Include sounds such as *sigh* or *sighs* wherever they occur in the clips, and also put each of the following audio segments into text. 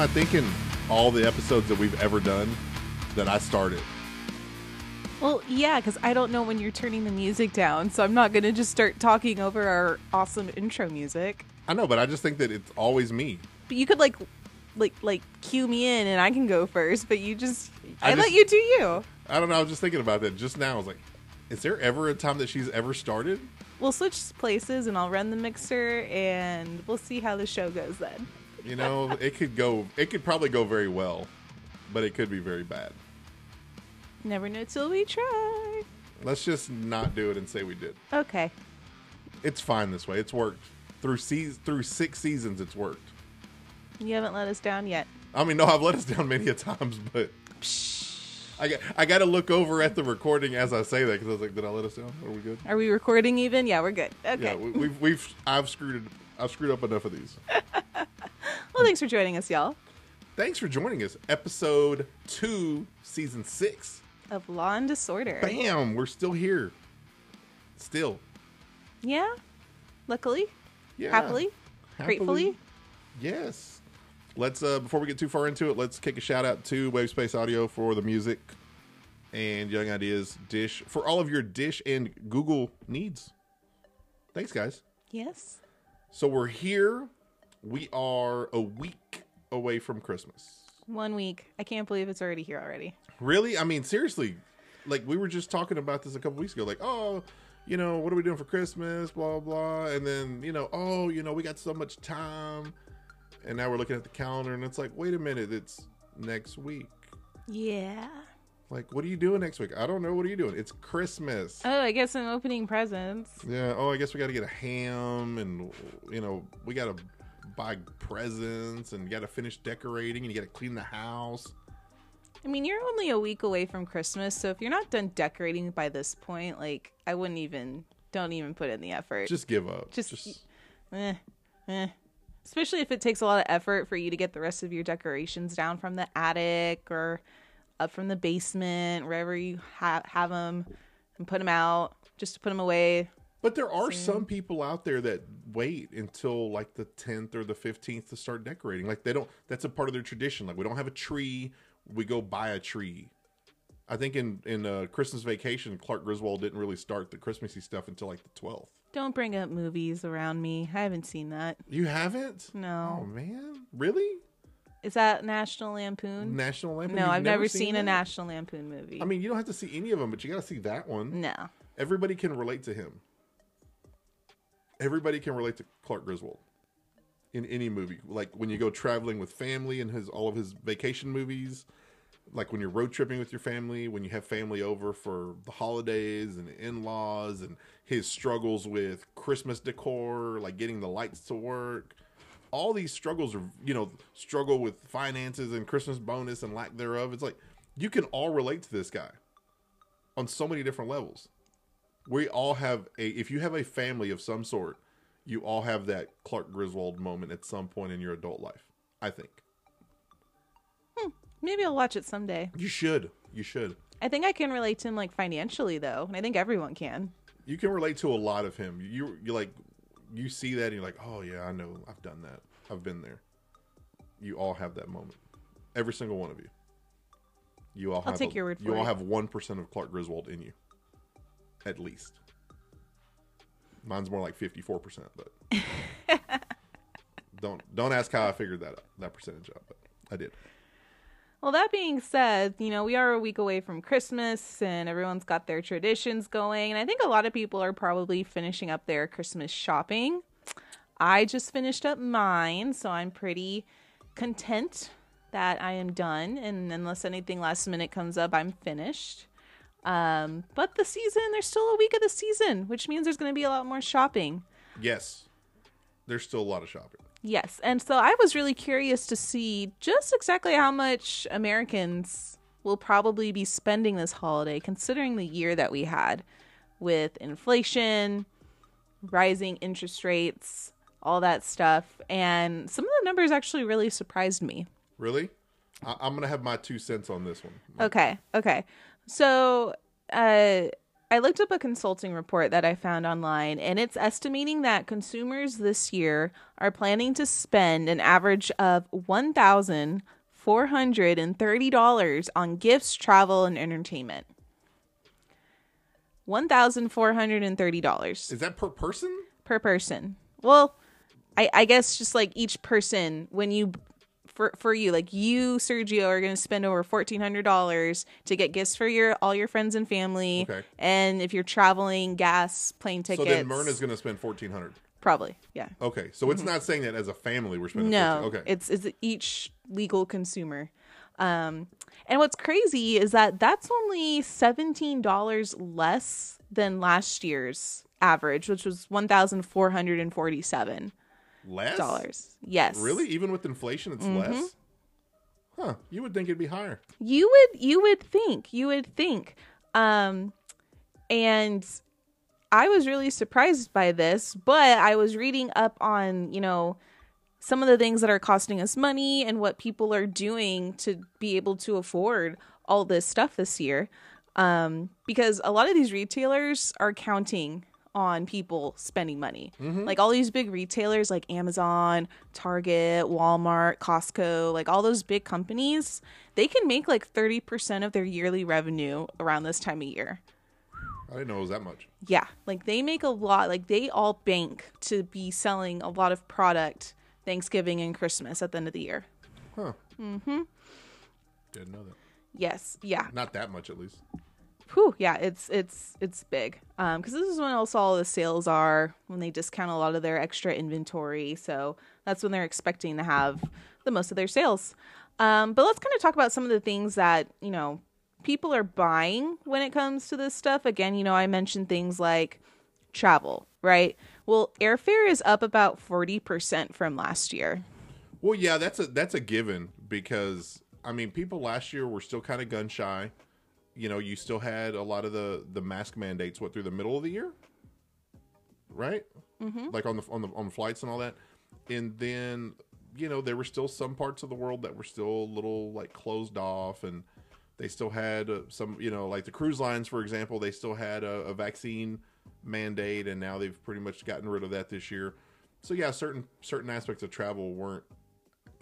I think in all the episodes that we've ever done, that I started. Well, yeah, because I don't know when you're turning the music down, so I'm not going to just start talking over our awesome intro music. I know, but I just think that it's always me. But you could like, like, like cue me in, and I can go first. But you just, I, I let you do you. I don't know. I was just thinking about that just now. I was like, is there ever a time that she's ever started? We'll switch places, and I'll run the mixer, and we'll see how the show goes then. You know, it could go. It could probably go very well, but it could be very bad. Never know till we try. Let's just not do it and say we did. Okay. It's fine this way. It's worked through seas through six seasons. It's worked. You haven't let us down yet. I mean, no, I've let us down many a times, but I got I got to look over at the recording as I say that because I was like, did I let us down? Are we good? Are we recording even? Yeah, we're good. Okay. Yeah, we, we've we've I've screwed. I've screwed up enough of these. *laughs* well, thanks for joining us, y'all. Thanks for joining us. Episode two, season six. Of Law and Disorder. Bam, we're still here. Still, Yeah. Luckily. yeah. Happily. Gratefully. Yes. Let's uh before we get too far into it, let's kick a shout out to Wavespace Audio for the music and Young Ideas Dish for all of your Dish and Google needs. Thanks guys. Yes. So we're here. We are a week away from Christmas. One week. I can't believe it's already here already. Really? I mean, seriously. Like we were just talking about this a couple weeks ago. Like, oh, you know, what are we doing for Christmas? Blah blah. And then you know, oh, you know, we got so much time. And now we're looking at the calendar, and it's like, wait a minute, it's next week. Yeah. Like, what are you doing next week? I don't know. What are you doing? It's Christmas. Oh, I guess I'm opening presents. Yeah. Oh, I guess we got to get a ham, and you know, we got to buy presents, and you got to finish decorating, and you got to clean the house. I mean, you're only a week away from Christmas, so if you're not done decorating by this point, like, I wouldn't even, don't even put in the effort. Just give up. Just- Just eh, eh. Especially if it takes a lot of effort for you to get the rest of your decorations down from the attic or up from the basement, wherever you ha- have them, and put them out just to put them away. But there are some people out there that wait until like the 10th or the 15th to start decorating. Like they don't that's a part of their tradition. Like we don't have a tree, we go buy a tree. I think in in uh, Christmas Vacation, Clark Griswold didn't really start the Christmassy stuff until like the 12th. Don't bring up movies around me. I haven't seen that. You haven't? No. Oh man, really? Is that National Lampoon? National Lampoon? no, You've I've never, seen, a? National Lampoon movie. I mean, you don't have to see any of them, but you got to see that one. no. Everybody can relate to him. Everybody can relate to Clark Griswold in any movie. Like when you go traveling with family and his all of his vacation movies, like when you're road tripping with your family, when you have family over for the holidays and in-laws and his struggles with Christmas decor, like getting the lights to work. All these struggles are, you know, struggle with finances and Christmas bonus and lack thereof. It's like you can all relate to this guy on so many different levels we all have a if you have a family of some sort you all have that clark griswold moment at some point in your adult life i think. Hmm. Maybe I'll watch it someday. you should. You should. I think I can relate to him like financially though, and I think everyone can. you can relate to a lot of him. You you like you see that and you're like oh yeah i know. I've done that. I've been there. You all have that moment. Every single one of you. You all I'll have take a- your word for you all have 1% of clark griswold in you at least mine's more like 54% but *laughs* don't don't ask how i figured that that percentage out but i did Well, that being said, you know, we are a week away from Christmas and everyone's got their traditions going. And I think a lot of people are probably finishing up their Christmas shopping. I just finished up mine, so I'm pretty content that I am done. And unless anything last minute comes up, I'm finished. Um, but the season, there's still a week of the season, which means there's going to be a lot more shopping. yes there's still a lot of shopping Yes. And so I was really curious to see just exactly how much Americans will probably be spending this holiday, considering the year that we had with inflation, rising interest rates, all that stuff. And some of the numbers actually really surprised me. really I, i'm gonna have my two cents on this one Okay. Okay. So, uh, I looked up a consulting report that I found online, and it's estimating that consumers this year are planning to spend an average of one thousand four hundred and thirty dollars on gifts, travel, and entertainment. One thousand four hundred and thirty dollars Is that per person? per person. Well, I, I guess just like each person when you for for you. Like you sergio are going to spend over $1400 to get gifts for your all your friends and family. Okay. and if you're traveling gas plane tickets so then myrna's going to spend 1400 probably yeah. Okay so mm-hmm. it's not saying that as a family we're spending no okay. it's it's each legal consumer. Um and what's crazy is that that's only $17 less than last year's average which was 1447 less dollars. Yes, Really, even with inflation, it's Mm-hmm. less. Huh? You would think it'd be higher. You would you would think you would think, um, and I was really surprised by this. But I was reading up on you know some of the things that are costing us money and what people are doing to be able to afford all this stuff this year. Um, because a lot of these retailers are counting on people spending money. Like all these big retailers like Amazon, Target, Walmart, Costco, like all those big companies, they can make like 30% of their yearly revenue around this time of year. I didn't know it was that much. Yeah, like they make a lot. Like they all bank to be selling a lot of product Thanksgiving and Christmas at the end of the year. Huh? Mm-hmm. Didn't know that. Yes, yeah, Not that much, at least. Whew, yeah, it's it's it's big. Um, because this is when also all the sales are when they discount a lot of their extra inventory. So that's when they're expecting to have the most of their sales. Um, but let's kind of talk about some of the things that you know people are buying when it comes to this stuff. Again, you know, I mentioned things like travel, right? Well, airfare is up about forty percent from last year. Well, yeah, that's a that's a given because I mean, people last year were still kind of gun shy. You know, you still had a lot of the the mask mandates what through the middle of the year, right? Mm-hmm. Like on the on the on the flights and all that, and then you know there were still some parts of the world that were still a little like closed off, and they still had uh, some you know like the cruise lines for example, they still had a, a vaccine mandate, and now they've pretty much gotten rid of that this year. So yeah, certain certain aspects of travel weren't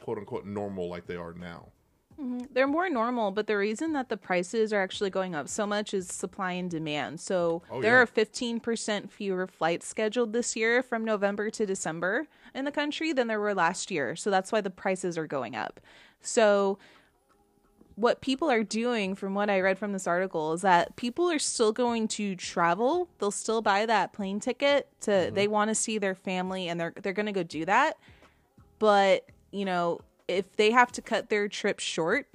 quote unquote normal like they are now. Mm-hmm. They're more normal, but the reason that the prices are actually going up so much is supply and demand. So Oh, there yeah. are 15% fewer flights scheduled this year from November to December in the country than there were last year. So that's why the prices are going up. So what people are doing from what I read from this article is that people are still going to travel. They'll still buy that plane ticket to mm-hmm. they want to see their family and they're they're going to go do that. But, you know, if they have to cut their trip short,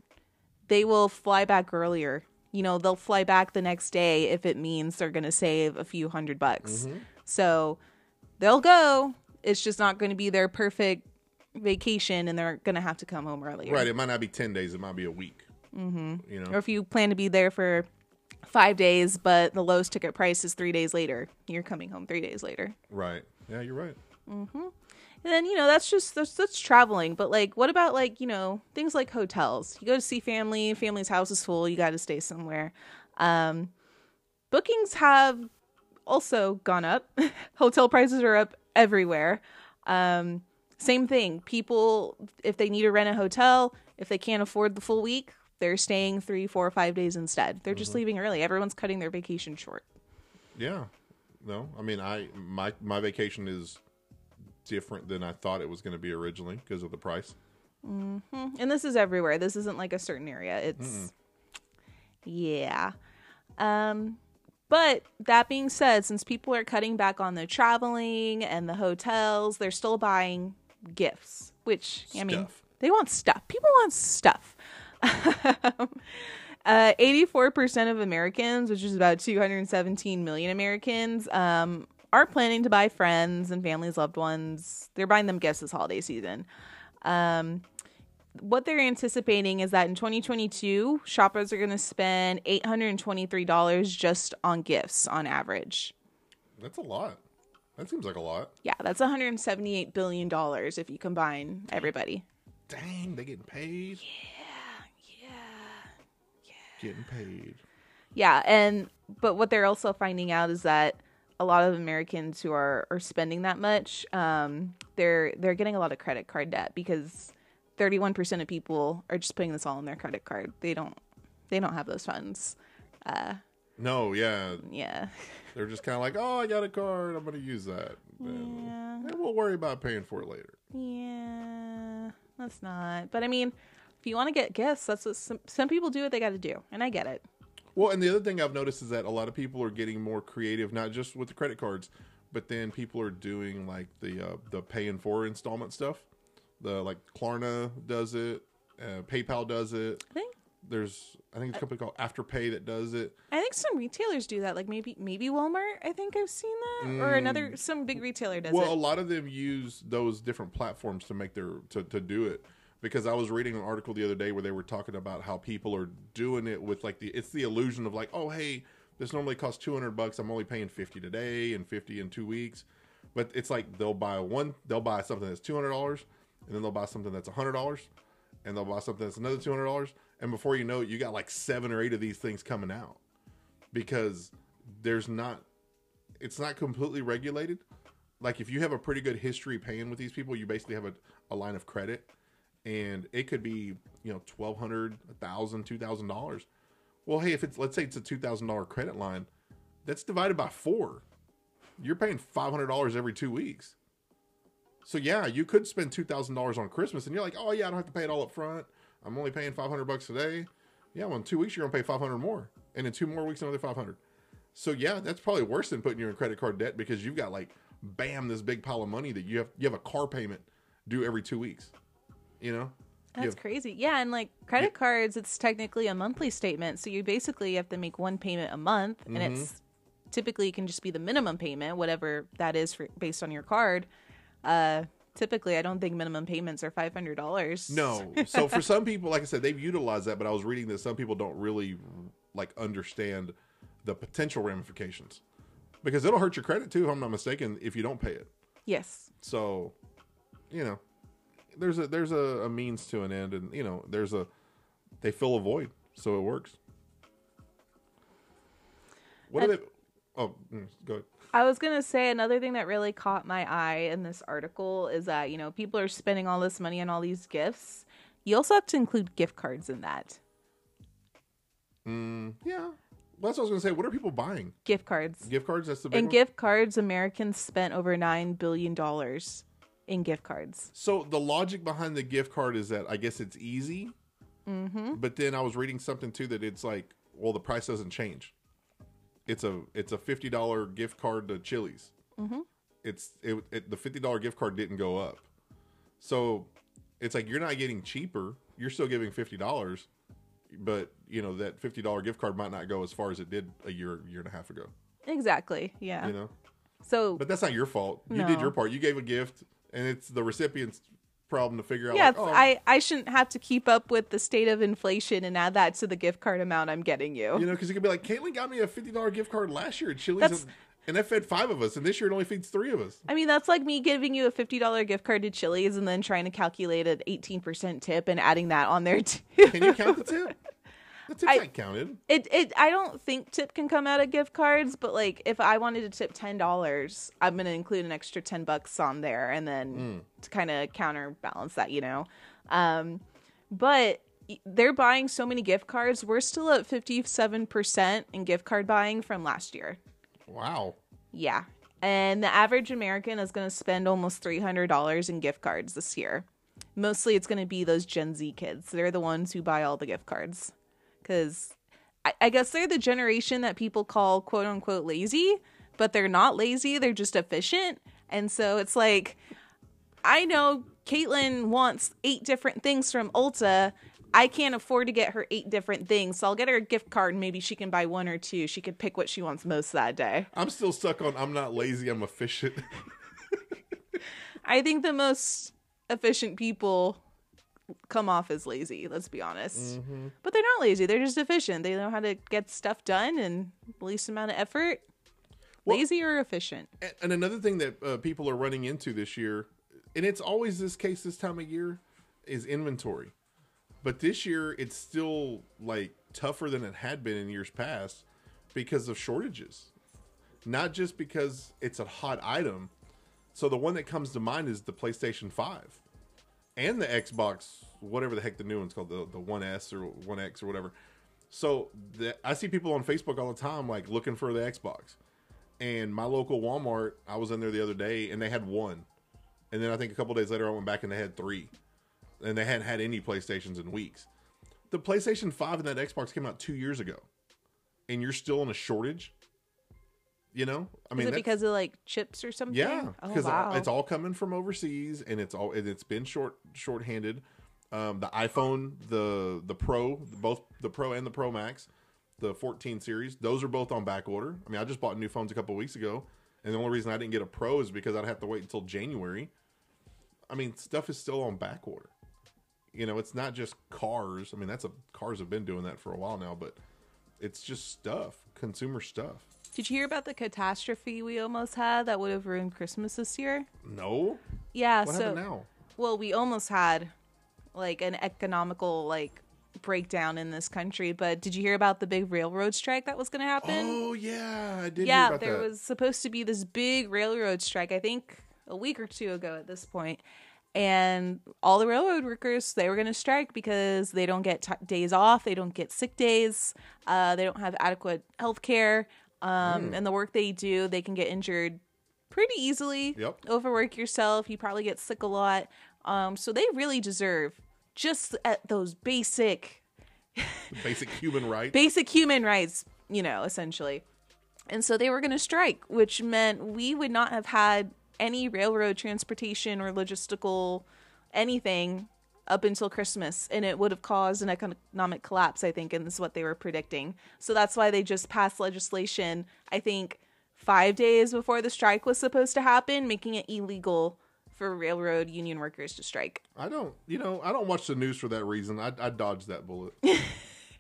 they will fly back earlier. You know, they'll fly back the next day if it means they're going to save a few hundred bucks. So they'll go. It's just not going to be their perfect vacation and they're going to have to come home earlier. Right. It might not be ten days. It might be a week. Mm-hmm. You know. Or if you plan to be there for five days, but the lowest ticket price is three days later, you're coming home three days later. Right. Yeah, you're right. And then, you know, that's just that's, that's traveling. But like, what about like, you know, things like hotels? You go to see family, family's house is full, you got to stay somewhere. Um, bookings have also gone up. *laughs* Hotel prices are up everywhere. Um, same thing. People, if they need to rent a hotel, if they can't afford the full week, they're staying three, four, or five days instead. They're just leaving early. Everyone's cutting their vacation short. Yeah. No, I mean, I my my vacation is different than I thought it was going to be originally because of the price. And this is everywhere. This isn't like a certain area. It's yeah. Um but that being said, since people are cutting back on the traveling and the hotels, they're still buying gifts, which I mean, they want stuff. People want stuff. *laughs* Uh, 84% of Americans, which is about 217 million Americans, um, are planning to buy friends and families, loved ones. They're buying them gifts this holiday season. Um, what they're anticipating is that in 2022, shoppers are going to spend $823 just on gifts on average. That's a lot. That seems like a lot. Yeah, that's $178 billion if you combine everybody. Dang, they're getting paid. Yeah, yeah, yeah. Getting paid. Yeah, and but what they're also finding out is that a lot of Americans who are are spending that much, um, they're they're getting a lot of credit card debt because 31% of people are just putting this all on their credit card. They don't they don't have those funds. Uh, No, yeah, yeah. *laughs* they're just kind of like, oh, I got a card, I'm going to use that, and, Yeah. and we'll worry about paying for it later. Yeah. That's not. But I mean, if you want to get gifts, that's what some some people do what they got to do, and I get it. Well, and the other thing I've noticed is that a lot of people are getting more creative, not just with the credit cards, but then people are doing like the uh, the pay in four installment stuff. The like Klarna does it, uh, PayPal does it. I think There's I think it's a company called Afterpay that does it. I think some retailers do that. Like maybe maybe Walmart. I think I've seen that, or another some big retailer does Mm. Well, a lot of them use those different platforms to make their to, to do it. Because I was reading an article the other day where they were talking about how people are doing it with like the it's the illusion of like, oh hey, this normally costs two hundred bucks. I'm only paying fifty today and fifty in two weeks. But it's like they'll buy one, they'll buy something that's two hundred dollars, and then they'll buy something that's hundred dollars, and they'll buy something that's another two hundred dollars, and before you know it, you got like seven or eight of these things coming out because there's not it's not completely regulated. Like if you have a pretty good history paying with these people, you basically have a, a line of credit, and it could be you know twelve hundred, a thousand, two thousand dollars. Well, hey, if it's let's say it's a two thousand dollar credit line, that's divided by four. You're paying five hundred dollars every two weeks. So yeah, you could spend two thousand dollars on Christmas, and you're like, oh yeah, I don't have to pay it all up front. I'm only paying five hundred bucks today. Yeah, well, in two weeks you're gonna pay five hundred more, and in two more weeks another five hundred. So yeah, that's probably worse than putting you in credit card debt because you've got like bam this big pile of money that you have you have a car payment due every two weeks. You know? You That's have- crazy. Yeah, and like credit cards, it's technically a monthly statement, so you basically have to make one payment a month, and Mm-hmm. it's typically it can just be the minimum payment, whatever that is for based on your card. Uh, typically, I don't think minimum payments are five hundred dollars. No. So for *laughs* some people, like I said, they've utilized that, but I was reading that some people don't really like understand the potential ramifications because it'll hurt your credit too, if I'm not mistaken, if you don't pay it. Yes. So, you know, there's a there's a, a means to an end, and you know, there's a they fill a void, so it works. What are And- they? Oh, mm, go ahead. I was gonna say another thing that really caught my eye in this article is that you know people are spending all this money on all these gifts. You also have to include gift cards in that. Mm, yeah, well, that's what I was gonna say. What are people buying? Gift cards. Gift cards. That's the big In one? gift cards, Americans spent over nine billion dollars in gift cards. So the logic behind the gift card is that I guess it's easy, Mm-hmm. but then I was reading something too that it's like, well, the price doesn't change. It's a it's a fifty dollar gift card to Chili's. Mm-hmm. It's it, it the fifty dollar gift card didn't go up, so it's like you're not getting cheaper. You're still giving fifty dollars, but you know that fifty dollar gift card might not go as far as it did a year year and a half ago. Exactly. Yeah. You know, So but that's not your fault. You did your part. You gave a gift, and it's the recipient's problem to figure out. yeah, like, oh, I I shouldn't have to keep up with the state of inflation and add that to the gift card amount I'm getting you. You know, because you could be like, Caitlin got me a fifty dollar gift card last year at Chili's, and, that fed five of us, and this year it only feeds three of us. I mean, that's like me giving you a fifty dollar gift card to Chili's and then trying to calculate an eighteen percent tip and adding that on there too. Can you count the tip? *laughs* The tip's I- not counted. It it I don't think tip can come out of gift cards, but like if I wanted to tip ten dollars, I'm gonna include an extra ten bucks on there, and then to kind of counterbalance that, you know. Um, but they're buying so many gift cards. We're still at fifty seven percent in gift card buying from last year. Wow. Yeah, and the average American is gonna spend almost three hundred dollars in gift cards this year. Mostly, it's gonna be those Gen Z kids. They're the ones who buy all the gift cards because I, I guess they're the generation that people call quote unquote lazy, but they're not lazy. They're just efficient. And so it's like, I know Caitlin wants eight different things from Ulta. I can't afford to get her eight different things. So I'll get her a gift card and maybe she can buy one or two. She could pick what she wants most that day. I'm still stuck on I'm not lazy, I'm efficient. *laughs* I think the most efficient people come off as lazy, let's be honest. But they're not lazy. They're just efficient. They know how to get stuff done and least amount of effort. Well- lazy or efficient? And- another thing that uh, people are running into this year, and it's always this case this time of year, is inventory. But this year, it's still like tougher than it had been in years past because of shortages, not just because it's a hot item. So the one that comes to mind is the PlayStation Five and the Xbox, whatever the heck the new one's called, the the One S or One X or whatever. So the, I see people on Facebook all the time like looking for the Xbox. And my local Walmart, I was in there the other day and they had one. And then I think a couple days later I went back and they had three. And they hadn't had any PlayStations in weeks. The PlayStation 5 and that Xbox came out 2 years ago. And you're still in a shortage? You know? I Is mean it because of like chips or something? yeah, Oh, because wow. it's all coming from overseas, and it's all and it's been short short-handed. Um, the iPhone, the the Pro, both the Pro and the Pro Max, the 14 series, those are both on back order. I mean, I just bought new phones a couple weeks ago, and the only reason I didn't get a Pro is because I'd have to wait until January. I mean, stuff is still on back order. You know, it's not just cars. I mean, that's a cars have been doing that for a while now, but it's just stuff, consumer stuff. Did you hear about the catastrophe we almost had that would have ruined Christmas this year? No, Yeah, what so now? well, we almost had like an economical like breakdown in this country, but did you hear about the big railroad strike that was going to happen? Oh yeah, I did. hear yeah, there that. was supposed to be this big railroad strike, I think a week or two ago at this point. And all the railroad workers, they were going to strike because they don't get t- days off, they don't get sick days, uh, they don't have adequate health care. Um, Hmm. And the work they do, they can get injured pretty easily. Yep. Overwork yourself, you probably get sick a lot. Um, so they really deserve just at those basic basic human rights. *laughs* basic human rights, you know, essentially. And so they were going to strike, which meant we would not have had any railroad transportation or logistical anything up until Christmas, and it would have caused an economic collapse, I think, and this is what they were predicting. So that's why they just passed legislation, I think, five days before the strike was supposed to happen, making it illegal for railroad union workers to strike. I don't, you know, I don't watch the news for that reason. I, I dodged that bullet. *laughs*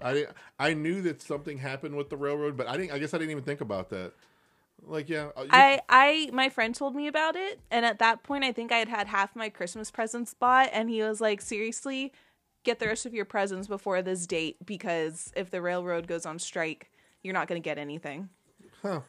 I I knew that something happened with the railroad, but I didn't. I guess I didn't even think about that. Like, yeah, uh, you- I, I, my friend told me about it, and at that point, I think I had had half my Christmas presents bought, and he was like, "Seriously, get the rest of your presents before this date, because if the railroad goes on strike, you're not going to get anything." huh?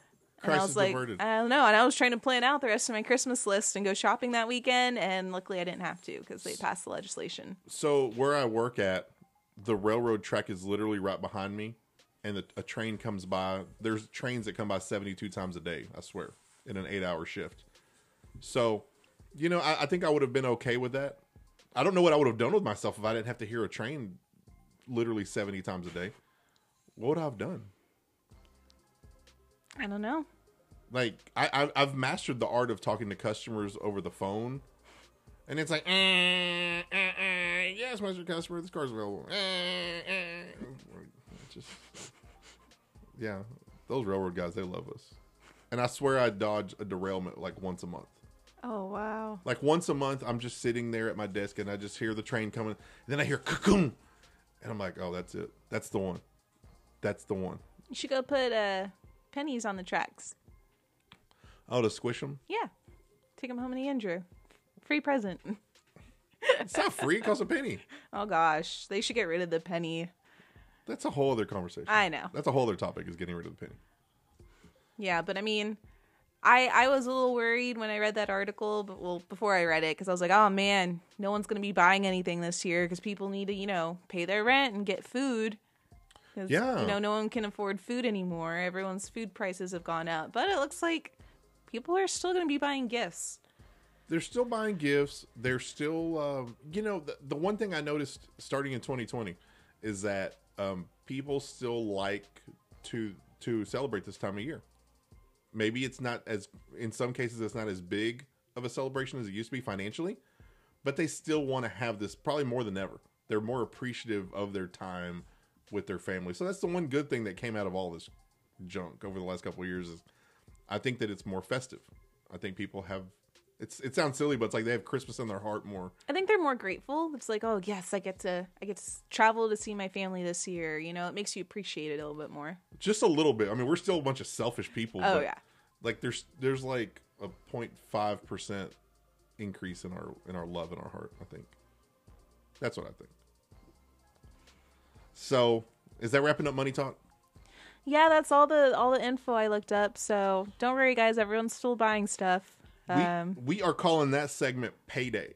And I was like, averted. I don't know, and I was trying to plan out the rest of my Christmas list and go shopping that weekend, and luckily I didn't have to because they passed the legislation. so where I work at, the railroad track is literally right behind me, and the, a train comes by. There's trains that come by 72 times a day. I swear, in an eight-hour shift. So, you know, I, I think I would have been okay with that. I don't know what I would have done with myself if I didn't have to hear a train literally 70 times a day. What would I have done? I don't know. Like I, I I've mastered the art of talking to customers over the phone, and it's like, eh, eh, eh, yes, Mr. Customer, this car's available. *laughs* Just *laughs* yeah, those railroad guys, they love us, and I swear I dodge a derailment like once a month. Oh wow. Like once a month, I'm just sitting there at my desk and I just hear the train coming, and then I hear cocoon, and I'm like, oh, that's it, that's the one, that's the one. You should go put uh, pennies on the tracks. Oh, to squish them. Yeah, take them home the Andrew. Free present. *laughs* It's not free; it costs a penny. Oh gosh, they should get rid of the penny. That's a whole other conversation. I know. That's a whole other topic is getting rid of the penny. Yeah, but I mean, I I was a little worried when I read that article, but well, before I read it, because I was like, oh man, no one's gonna be buying anything this year because people need to, you know, pay their rent and get food. Yeah. you know, no one can afford food anymore. Everyone's food prices have gone up, but it looks like people are still gonna be buying gifts. They're still buying gifts. They're still, um, you know, the, the one thing I noticed starting in 2020 is that um, people still like to to celebrate this time of year. Maybe it's not as, in some cases, it's not as big of a celebration as it used to be financially, but they still want to have this probably more than ever. They're more appreciative of their time with their family. So that's the one good thing that came out of all this junk over the last couple of years is I think that it's more festive. I think people have it's it sounds silly, but it's like they have Christmas in their heart more. I think they're more grateful. It's like, oh yes, I get to I get to travel to see my family this year. You know, it makes you appreciate it a little bit more. Just a little bit. I mean, we're still a bunch of selfish people. Oh yeah. Like there's there's like a 0.5 percent increase in our in our love in our heart. I think that's what I think. So is that wrapping up money talk? Yeah, that's all the all the info I looked up. So don't worry, guys. Everyone's still buying stuff. We, Um, we are calling that segment payday.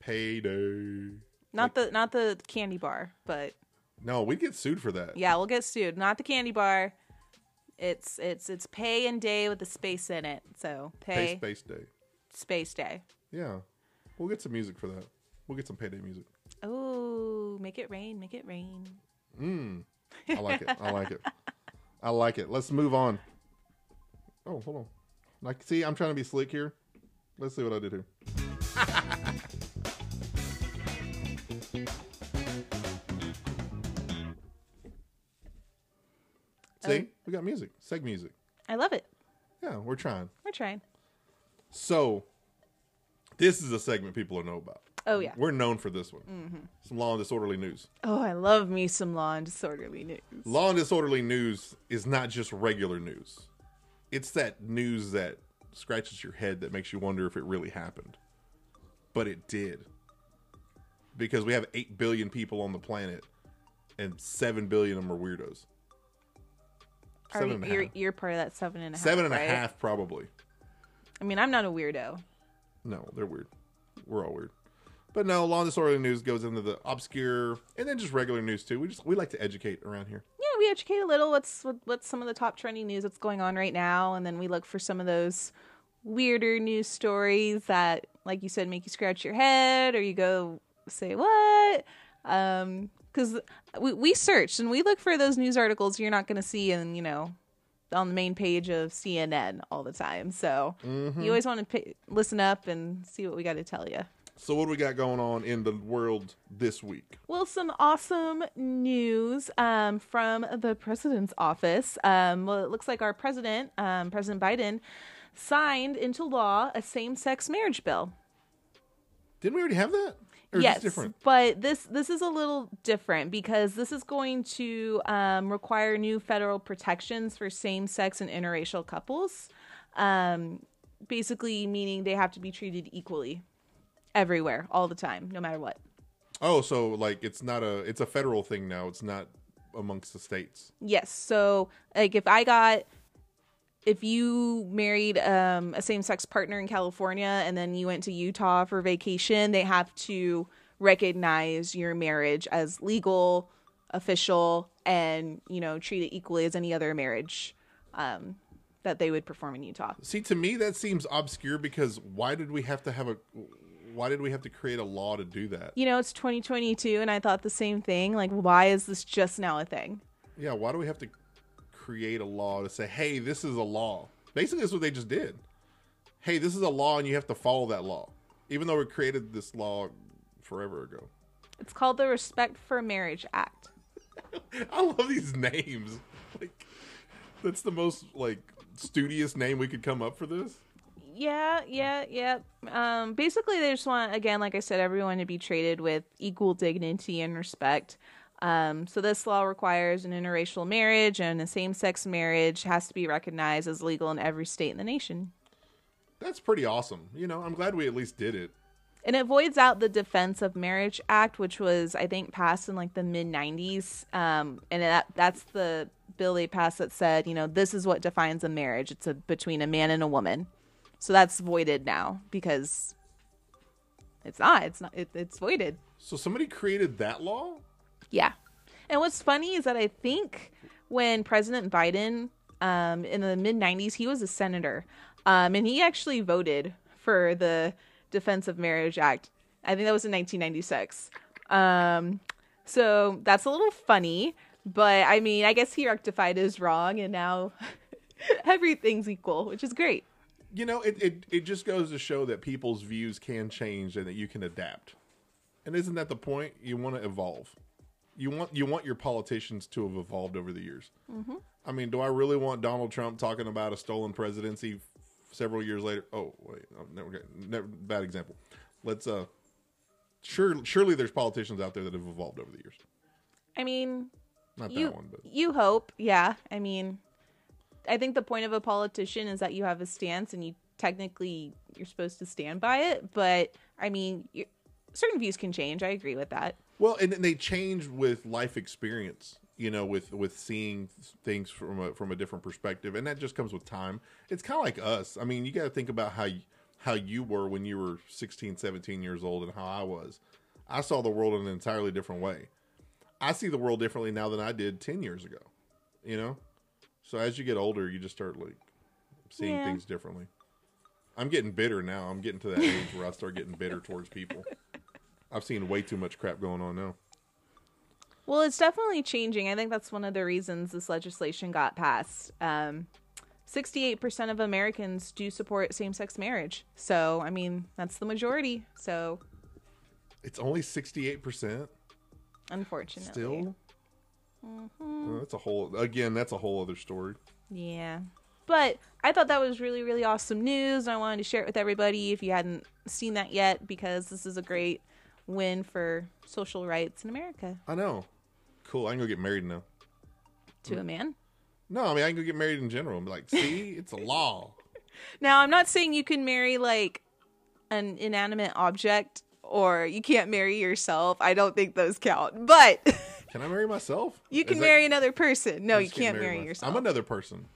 Payday. not the not the candy bar, but No, we get sued for that. yeah, we'll get sued. Not the candy bar. It's it's it's pay and day with a space in it. So Pay pay, Space Day. space day. Yeah. We'll get some music for that. We'll get some payday music. Oh, make it rain, make it rain. Mm. I like it. I like it. *laughs* I like it. Let's move on. Oh, hold on. Like, see, I'm trying to be slick here. Let's see what I did here. *laughs* see, um, we got music. Seg music. I love it. Yeah, we're trying. We're trying. So, this is a segment people will know about. Oh yeah. We're known for this one. Mm-hmm. Some law and disorderly news. Oh, I love me some law and disorderly news. Law and disorderly news is not just regular news. It's that news that scratches your head that makes you wonder if it really happened. But it did. Because we have 8 billion people on the planet and 7 billion of them are weirdos. Are Seven you, and a you're, part of that seven and a half. Seven and a right? half, probably. I mean, I'm not a weirdo. No, they're weird. We're all weird. But no, law and disorderly news goes into the obscure and then just regular news too. We just we like to educate around here. We educate a little. What's what's some of the top trending news that's going on right now, and then we look for some of those weirder news stories that, like you said, make you scratch your head or you go say what. Um, because we we search and we look for those news articles you're not going to see in you know on the main page of CNN all the time. So you always want to listen up and see what we got to tell you. So what do we got going on in the world this week? Well, some awesome news um, from the president's office. Um, well, it looks like our president, um, President Biden, signed into law a same-sex marriage bill. Didn't we already have that? Or yes, but this this is a little different because this is going to um, require new federal protections for same-sex and interracial couples. Um, basically, meaning they have to be treated equally everywhere, all the time, no matter what. Oh, so like it's not a it's a federal thing now. It's not amongst the states. Yes. So, like, if I got, if you married um, a same sex partner in California and then you went to Utah for vacation, they have to recognize your marriage as legal, official, and, you know, treat it equally as any other marriage um, that they would perform in Utah. See, to me that seems obscure because why did we have to have a why did we have to create a law to do that? You know, it's 2022, and I thought the same thing. Like, why is this just now a thing? Yeah, why do we have to create a law to say, "Hey, this is a law"? Basically, that's what they just did. Hey, this is a law, and you have to follow that law, even though we created this law forever ago. It's called the Respect for Marriage Act. *laughs* I love these names. Like, that's the most like studious name we could come up for this. Yeah, yeah, yeah. Um, basically, they just want, again, like I said, everyone to be treated with equal dignity and respect. Um, so this law requires an interracial marriage, and a same-sex marriage has to be recognized as legal in every state in the nation. That's pretty awesome. You know, I'm glad we at least did it. And it voids out the Defense of Marriage Act, which was, I think, passed in like the mid '90s. Um, and that that's the bill they passed that said, you know, this is what defines a marriage. It's a between a man and a woman. So that's voided now because it's not. It's not. It, it's voided. So somebody created that law? Yeah. And what's funny is that I think when President Biden, um, in the mid 90s, he was a senator. Um, and he actually voted for the Defense of Marriage Act. I think that was in 1996. Um, so that's a little funny. But I mean, I guess he rectified his wrong and now *laughs* everything's equal, which is great. You know, it, it, it just goes to show that people's views can change and that you can adapt. And isn't that the point? You want to evolve. You want you want your politicians to have evolved over the years. Mm-hmm. I mean, do I really want Donald Trump talking about a stolen presidency f- several years later? Oh wait, oh, never, never bad example. Let's uh, sure surely there's politicians out there that have evolved over the years. I mean, Not you that one, but you hope, yeah. I mean, I think the point of a politician is that you have a stance and you technically you're supposed to stand by it. But I mean, certain views can change. I agree with that. Well, and they change with life experience. you know, with with seeing things from a from a different perspective, and that just comes with time. It's kind of like us. I mean, you got to think about how you, how you were when you were 16, 17 years old, and how I was. I saw the world in an entirely different way. I see the world differently now than I did 10 years ago. You know? So as you get older, you just start like seeing Yeah. things differently. I'm getting bitter now. I'm getting to that age where I start getting bitter towards people. I've seen way too much crap going on now. Well, it's definitely changing. I think that's one of the reasons this legislation got passed. Um, 68% of Americans do support same sex marriage. So, I mean, that's the majority. So, It's only 68%. unfortunately. Still? Oh, that's a whole again, that's a whole other story. Yeah. But I thought that was really, really awesome news. I wanted to share it with everybody if you hadn't seen that yet, because this is a great win for social rights in America I know. Cool. I can go get married now. to a man. No, I mean I can go get married in general. I'm like, see, it's a *laughs* law. Now, I'm not saying you can marry like an inanimate object or you can't marry yourself. I don't think those count. But *laughs* Can I marry myself? you Is can that- marry another person. No, you just can't marry myself. yourself. I'm another person.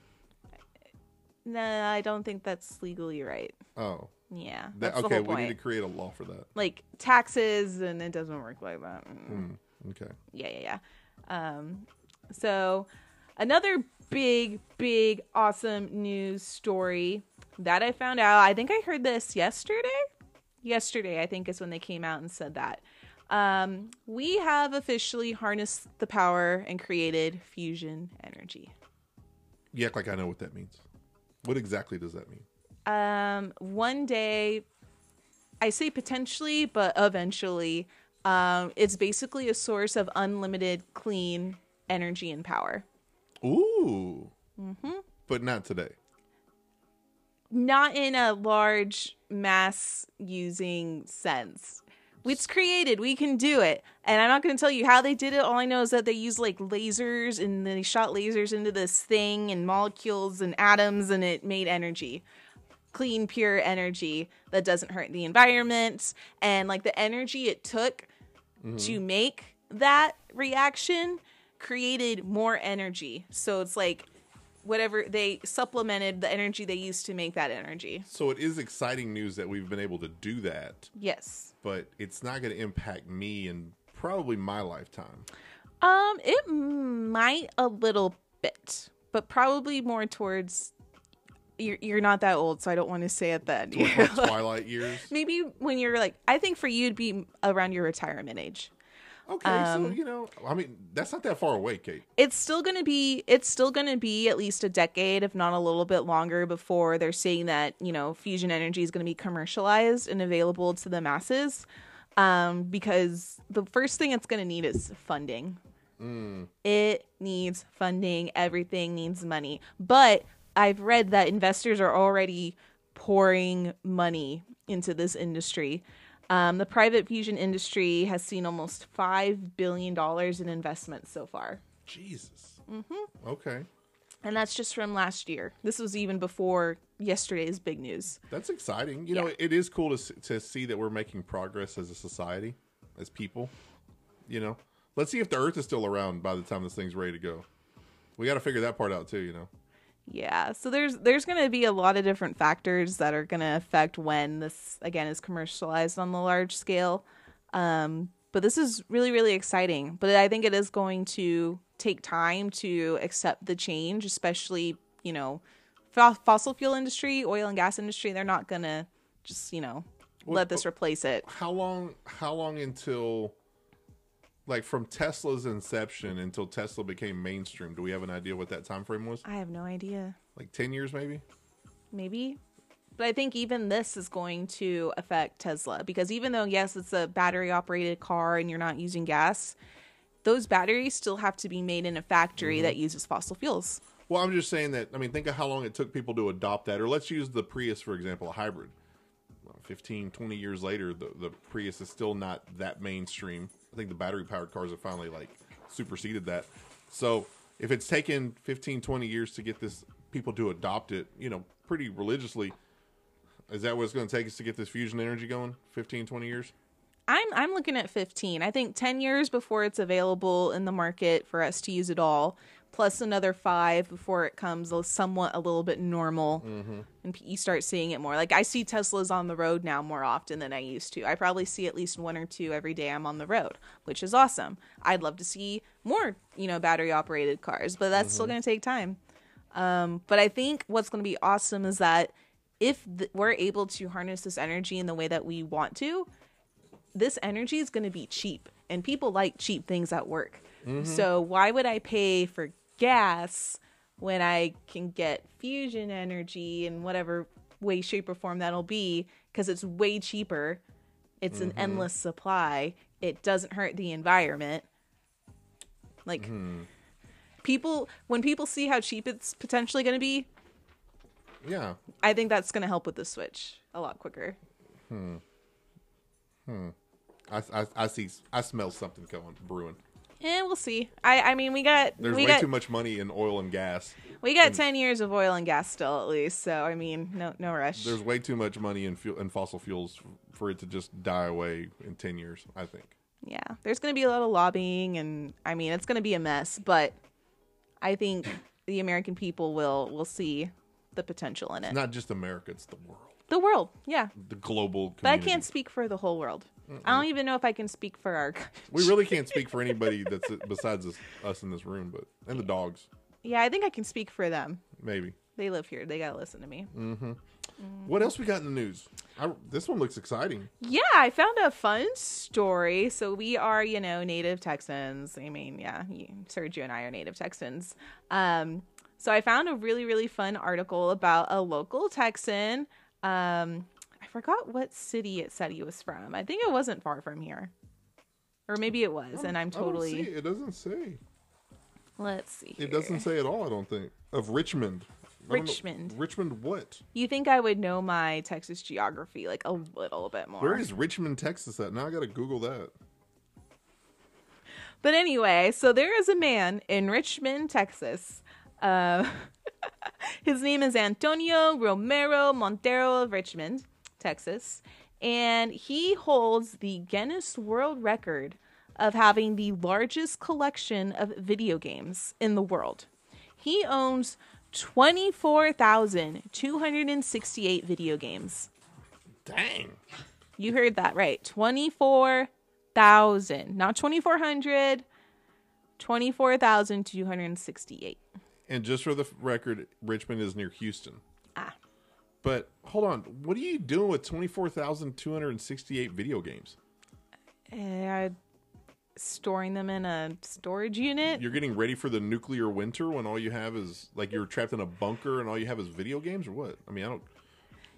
No, I don't think that's legally right. Oh. Yeah. That, That's the okay, whole we point. need to create a law for that. Like taxes and it doesn't work like that. Mm. Hmm. Okay. yeah yeah yeah um so another big big awesome news story that i found out i think i heard this yesterday yesterday i think is when they came out and said that um we have officially harnessed the power and created fusion energy You act like I know what that means. What exactly does that mean? um one day i say potentially but eventually um it's basically a source of unlimited clean energy and power Ooh. mm-hmm. But not today. not in a large mass using sense. It's created. We can do it. And I'm not going to tell you how they did it. All I know is that they used like lasers and they shot lasers into this thing and molecules and atoms and it made energy. Clean, pure energy that doesn't hurt the environment. And like the energy it took mm-hmm. to make that reaction created more energy. So it's like whatever they supplemented the energy they used to make that energy. So it is exciting news that we've been able to do that, Yes. But it's not going to impact me and probably my lifetime. Um, it might a little bit, but probably more towards. You're you're not that old, so I don't want to say it then. Like *laughs* Twilight years. Maybe when you're like, I think for you it'd be around your retirement age. Okay, Um, so you know, I mean, that's not that far away, Kate. It's still gonna be it's still gonna be at least a decade, if not a little bit longer, before they're saying that you know fusion energy is gonna be commercialized and available to the masses. Um, because the first thing it's gonna need is funding. It needs funding. Everything needs money. But I've read that investors are already pouring money into this industry. Um, the private fusion industry has seen almost $5 billion in investments so far. Jesus. Mm-hmm. Okay, And that's just from last year. This was even before yesterday's big news. that's exciting. You know, it is cool to to see that we're making progress as a society, as people. You know, let's see if the Earth is still around by the time this thing's ready to go. We got to figure that part out too. You know. Yeah, so there's there's going to be a lot of different factors that are going to affect when this again is commercialized on the large scale. Um, but this is really really exciting. But I think it is going to take time to accept the change, especially you know, fo- fossil fuel industry, oil and gas industry. They're not going to just you know Well, let this replace it. How long? How long until? Like from Tesla's inception until Tesla became mainstream, do we have an idea what that time frame was? I have no idea. Like ten years, maybe. maybe. But I think even this is going to affect Tesla because even though, yes, it's a battery operated car and you're not using gas, those batteries still have to be made in a factory mm-hmm. that uses fossil fuels. Well, I'm just saying that. I mean, think of how long it took people to adopt that. Or let's use the Prius for example, a hybrid. Well, 15, 20 years later, the the Prius is still not that mainstream. I think the battery powered cars have finally like superseded that. So if it's taken 15, 20 years to get this people to adopt it, you know, pretty religiously, is that what it's going to take us to get this fusion energy going? 15, 20 years? I'm I'm looking at 15. I think 10 years before it's available in the market for us to use it all, plus another 5 before it comes a somewhat a little bit normal mm-hmm. and you start seeing it more. Like I see Teslas on the road now more often than I used to. I probably see at least one or two every day I'm on the road, which is awesome. I'd love to see more, you know, battery operated cars, but that's still mm-hmm. going to take time. Um, but I think what's going to be awesome is that if th- we're able to harness this energy in the way that we want to, this energy is going to be cheap, and people like cheap things at work. Mm-hmm. So why would I pay for gas when I can get fusion energy in whatever way, shape, or form that'll be? Because it's way cheaper. It's an mm-hmm. endless supply. It doesn't hurt the environment. Like mm-hmm. people, when people see how cheap it's potentially going to be, Yeah. I think that's going to help with the switch a lot quicker. Hmm. hmm. I, I, I see. I smell something going brewing. And we'll see. I I mean, we got There's we way got too much money in oil and gas. we got ten years of oil and gas still at least. So I mean, no no rush. There's way too much money in fuel in fossil fuels for it to just die away in ten years. I think. yeah, there's going to be a lot of lobbying, and I mean, it's going to be a mess. But I think the American people will will see the potential in it. It's not just America; it's the world, the world, yeah. the global. Community. But I can't speak for the whole world. I don't even know if I can speak for our. We really can't speak for anybody that's besides us, us in this room, but and the dogs, yeah, I think I can speak for them. maybe. They live here. They gotta listen to me. What else we got in the news? I, this one looks exciting. Yeah, I found a fun story. So we are, you know, native Texans. I mean, yeah, you, Sergio and I are native Texans. Um, so I found a really, really fun article about a local Texan. Um, forgot what city it said he was from. I think it wasn't far from here, or maybe it was, and I'm totally. it. it doesn't say. Let's see. It doesn't say at all. I don't think of Richmond. I don't know- Richmond. Richmond. What? You think I would know my Texas geography like a little bit more? Where is Richmond, Texas at? Now I got to Google that. But anyway, so there is a man in Richmond, Texas. Uh, *laughs* his name is Antonio Romero Monteiro of Richmond, Texas. And he holds the Guinness World Record of having the largest collection of video games in the world. He owns 24,268 video games. Dang. You heard that right. 24,000. Not 2,400. 24,268. And just for the record, Richmond is near Houston. Ah. But hold on, what are you doing with twenty four thousand two hundred and sixty eight video games? Uh, storing them in a storage unit. You're getting ready for the nuclear winter when all you have is like you're trapped in a bunker and all you have is video games, or what? I mean, I don't.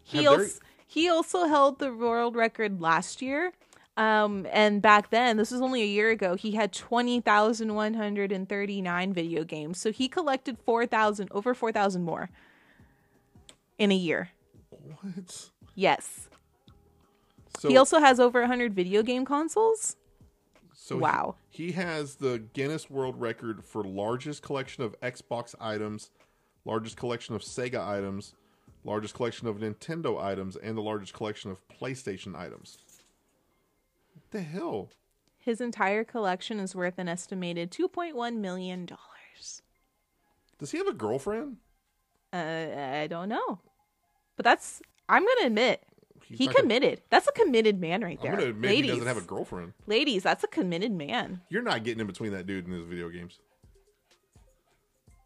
He there- also, he also held the world record last year. Um, and back then, this was only a year ago, he had 20,139 video games. So he collected 4,000, over 4,000 more in a year. What? Yes. So he also has over 100 video game consoles. So he- Wow. He, has the Guinness World Record for largest collection of Xbox items, largest collection of Sega items, largest collection of Nintendo items, and the largest collection of PlayStation items. What the hell? His entire collection is worth an estimated $2.1 million. Does he have a girlfriend? Uh, I don't know. But that's, I'm going to admit, He's he not gonna- committed. That's a committed man right there. going to admit Ladies, he doesn't have a girlfriend. ladies, that's a committed man. You're not getting in between that dude and his video games.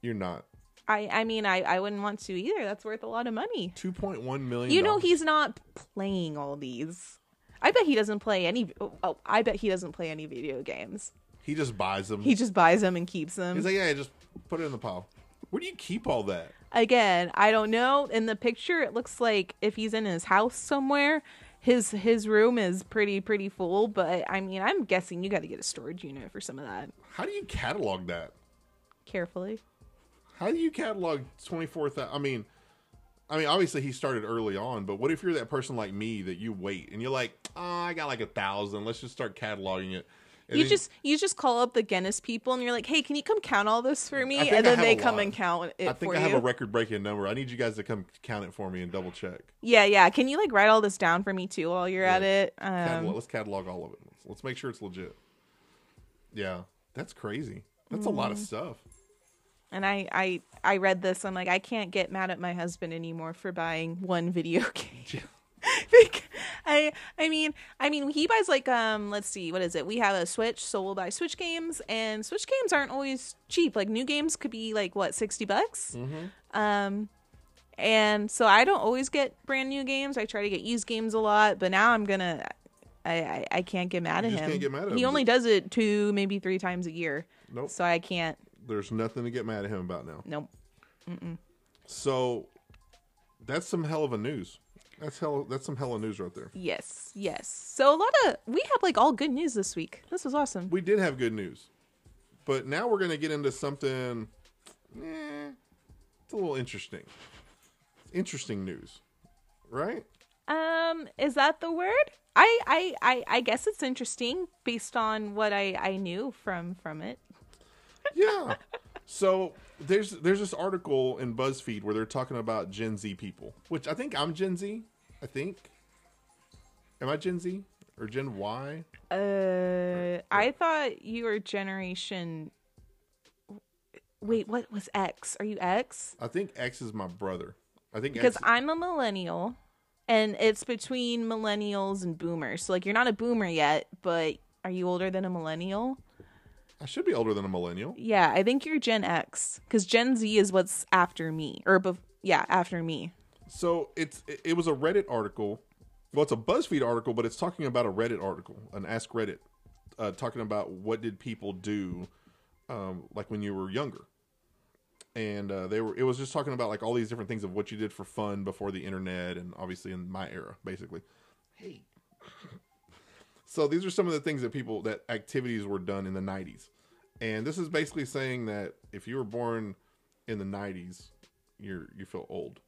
You're not. I, I mean, I, I wouldn't want to either. That's worth a lot of money. Two point one million. You know, he's not playing all these. I bet he doesn't play any. Oh, oh, I bet he doesn't play any video games. he just buys them. He just buys them and keeps them. He's like, yeah, just put it in the pile. Where do you keep all that? Again, I don't know. In the picture, it looks like if he's in his house somewhere, his his room is pretty pretty full. But I mean, I'm guessing you got to get a storage unit for some of that How do you catalog that? carefully. How do you catalog twenty four thousand? I mean, I mean, obviously he started early on, but what if you're that person like me that you wait and you're like, oh, I got like a thousand. Let's just start cataloging it, And you then- just you just call up the Guinness people and you're like, "Hey, can you come count all this for me?" And then they come lot. and count it I think I have you. a record breaking number. I need you guys to come count it for me and double check. yeah, yeah. Can you like write all this down for me too while you're at Yeah. it? Catalog, Um, let's catalog all of it. Let's, let's make sure it's legit. Yeah, that's crazy. That's a lot of Mm. stuff. and I I I read this. I'm like, I can't get mad at my husband anymore for buying one video *laughs* game. *laughs* I I mean I mean he buys like um let's see what is it we have a switch so we'll buy switch games and switch games aren't always cheap like new games could be like what 60 bucks Mm-hmm. um and so I don't always get brand new games I try to get used games a lot but now I'm gonna I I, I can't get mad You at him can't mad at he him. only does it two maybe three times a year Nope. so I can't There's nothing to get mad at him about now. nope So that's some hell of a news. That's hell. That's some hella news right there. Yes, yes. So a lot of we have like all good news this week. This was awesome. We did have good news, but now we're gonna get into something. Eh, it's a little interesting. Interesting news, right? Um, is that the word? I I I, I guess it's interesting based on what I I knew from from it. Yeah. so there's there's this article in BuzzFeed where they're talking about Gen Z people, which I think I'm Gen Z. I think. Am I Gen Z or Gen Y? Uh, I thought you were generation. Wait, what was X? Are you X? I think X is my brother. I think Because X, I'm a millennial, and it's between millennials and boomers. So like, you're not a boomer yet, but are you older than a millennial? I should be older than a millennial. Yeah, I think you're Gen X because Gen Z is what's after me, or bef- yeah, after me. So it's it, was a Reddit article. Well, it's a BuzzFeed article, but it's talking about a Reddit article, an Ask Reddit, uh, talking about what did people do, um, like when you were younger, and uh, they were. It was just talking about like all these different things of what you did for fun before the internet, and obviously in my era, basically. Hey. *laughs* So these are some of the things that people that activities were done in the '90s, and this is basically saying that if you were born in the '90s, you're you feel old.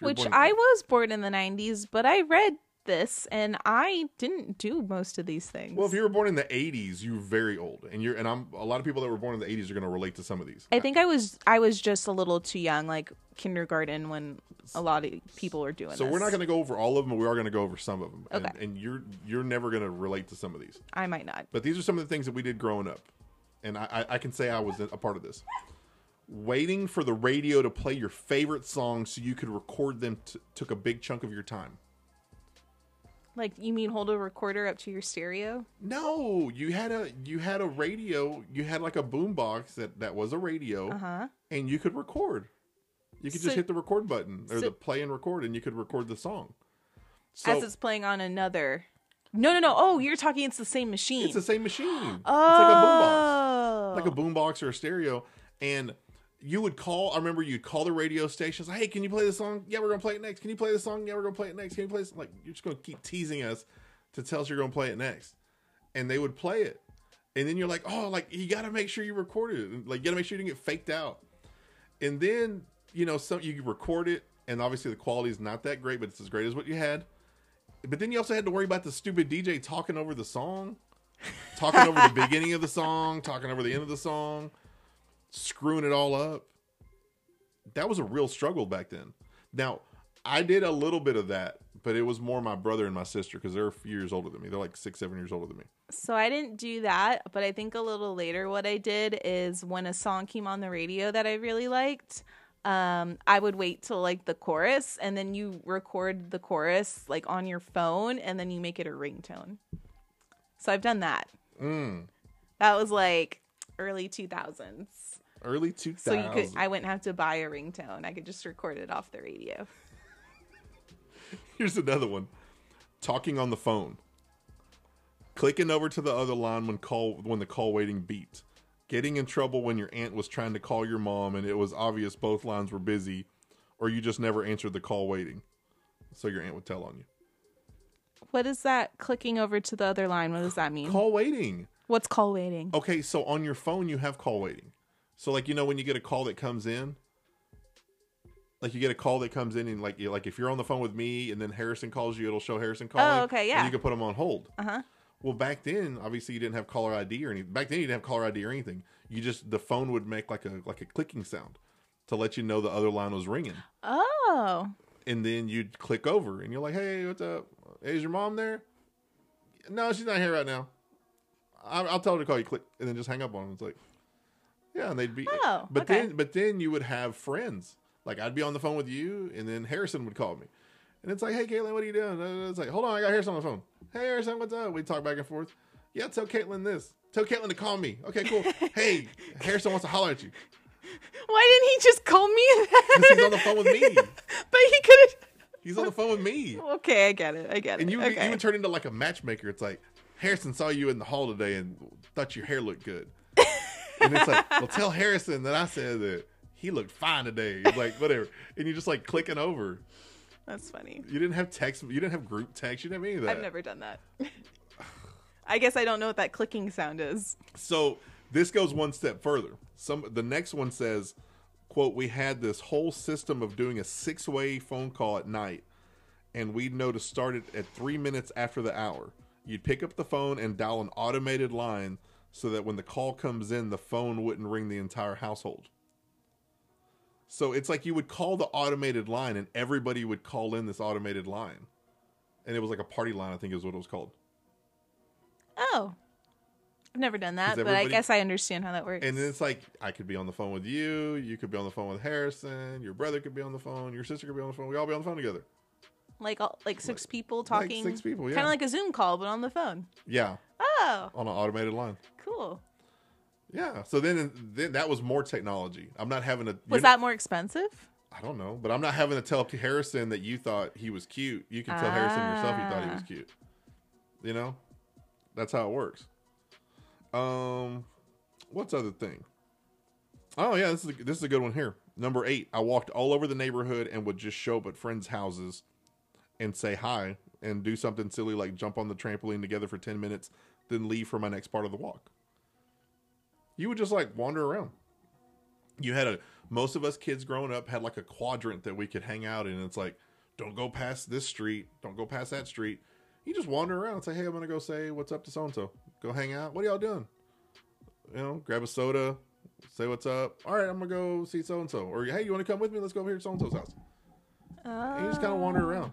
Which born- I was born in the 90s, but I read this and I didn't do most of these things. Well, if you were born in the '80s, you're very old, and you're and I'm a lot of people that were born in the '80s are going to relate to some of these. I think I was I was just a little too young, like kindergarten, when a lot of people were doing so this. we're not going to go over all of them, but we are going to go over some of them. And, and you're you're never going to relate to some of these, I might not. but these are some of the things that we did growing up, and I I, I can say I was a part of this. Waiting for the radio to play your favorite songs so you could record them t- took a big chunk of your time. Like, you mean hold a recorder up to your stereo? No, you had a you had a radio. You had like a boombox that that was a radio, Uh huh. and you could record. You could So- just hit the record button or so- the play and record, and you could record the song. So As it's playing on another. No, no, no. Oh, you're talking. It's the same machine. it's the same machine. oh, It's like a boombox, like a boombox or a stereo, and you would call. I remember you'd call the radio stations. Hey, can you play the song? Yeah, we're gonna play it next. Can you play the song? Yeah, we're gonna play it next. Can you play this? Like you're just gonna keep teasing us to tell us you're gonna play it next, and they would play it, and then you're like, oh, like you got to make sure you recorded it. Like you got to make sure you didn't get faked out, and then you know some you record it, and obviously the quality is not that great, but it's as great as what you had. But then you also had to worry about the stupid DJ talking over the song, talking over the *laughs* beginning of the song, talking over the end of the song, screwing it all up. That was a real struggle back then. Now, I did a little bit of that, but it was more my brother and my sister because they're a few years older than me. They're like six, seven years older than me. So I didn't do that, but I think a little later what I did is when a song came on the radio that I really liked, um, I would wait till like the chorus and then you record the chorus like on your phone and then you make it a ringtone. So I've done that. Mm. That was like early 2000s. Early 2000s. So you could I wouldn't have to buy a ringtone. I could just record it off the radio. Here's another one. Talking on the phone. Clicking over to the other line when call when the call waiting beeped. Getting in trouble when your aunt was trying to call your mom and it was obvious both lines were busy, or you just never answered the call waiting. So your aunt would tell on you. What is that clicking over to the other line? What does that mean? Call waiting. What's call waiting? Okay, so on your phone you have call waiting. So like you know when you get a call that comes in, like you get a call that comes in and like you like if you're on the phone with me and then Harrison calls you, it'll show Harrison calling. Oh, okay, and yeah. you can put them on hold. Uh-huh. Well, back then, obviously, you didn't have caller ID or anything. Back then, you didn't have caller ID or anything. You just the phone would make like a like a clicking sound to let you know the other line was ringing, Oh. and then you'd click over, and you're like, "Hey, what's up? Is your mom there?" No, she's not here right now. I'll, I'll tell her to call you. Click, and then just hang up on them. It's like, yeah, and they'd be. Oh, but okay. then, but then you would have friends. Like I'd be on the phone with you, and then Harrison would call me, and it's like, "Hey, Caitlin, what are you doing?" And It's like, "Hold on, I got Harrison on the phone." Hey, Harrison, what's up? We talk back and forth. Yeah, tell Caitlin this. Tell Caitlin to call me. Okay, cool. *laughs* hey, Harrison wants to holler at you. Why didn't he just call me he's on the phone with me. *laughs* but he could have. *laughs* He's on the phone with me. Okay, I get it. I get it. And you, okay. you would turn into like a matchmaker. It's like, Harrison saw you in the hall today and thought your hair looked good. And it's like, well, tell Harrison that I said that he looked fine today. Like, whatever. And you're just like clicking over. That's funny. You didn't have text. You didn't have group text. You didn't have any of that. I've never done that. *sighs* I guess I don't know what that clicking sound is. So this goes one step further. Some the next one says, "quote We had this whole system of doing a six way phone call at night, and we'd know to start it at three minutes after the hour. You'd pick up the phone and dial an automated line so that when the call comes in, the phone wouldn't ring the entire household." So it's like you would call the automated line, and everybody would call in this automated line, and it was like a party line. I think is what it was called. Oh. I've never done that, but I guess I understand how that works. And then it's like I could be on the phone with you, you could be on the phone with Harrison, your brother could be on the phone, your sister could be on the phone. We all be on the phone together. Like all, like six people like talking. six people, Kind of like a Zoom call, but on the phone. Yeah, Oh, on an automated line. cool. Yeah. So then, then that was more technology. I'm not having to. Was that more expensive? I don't know, but I'm not having to tell Harrison that you thought he was cute. You can tell Harrison yourself you thought he was Ah. cute. You know, that's how it works. Um, what's other thing? Oh yeah, this is a, this is a good one here. Number eight. I walked all over the neighborhood and would just show up at friends' houses and say hi and do something silly like jump on the trampoline together for ten minutes, then leave for my next part of the walk. You would just like wander around. You had a most of us kids growing up had like a quadrant that we could hang out in. It's like, don't go past this street, don't go past that street. You just wander around and say, hey, I'm gonna go say what's up to so and so. Go hang out. What are y'all doing? You know, grab a soda, say what's up. All right, I'm gonna go see so and so. Or hey, you want to come with me? Let's go over here to so and so's house. And you just kind of wander oh. around.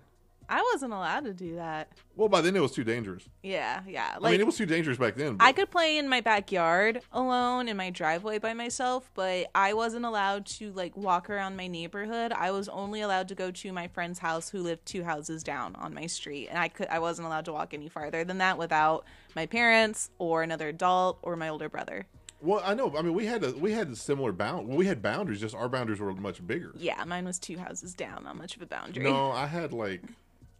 I wasn't allowed to do that. Well, by then it was too dangerous. Yeah, yeah. I mean, it was too dangerous back then. but- I could play in my backyard alone in my driveway by myself, but I wasn't allowed to like walk around my neighborhood. I was only allowed to go to my friend's house who lived two houses down on my street, and I could I wasn't allowed to walk any farther than that without my parents or another adult or my older brother. Well, I know. I mean, we had a we had a similar bound. Well, we had boundaries. Just our boundaries were much bigger. Yeah, mine was two houses down, not much of a boundary. No, I had like,